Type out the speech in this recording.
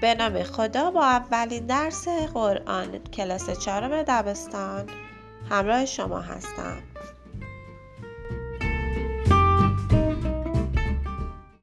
به نام خدا با اولین درس قرآن کلاس چهارم دبستان همراه شما هستم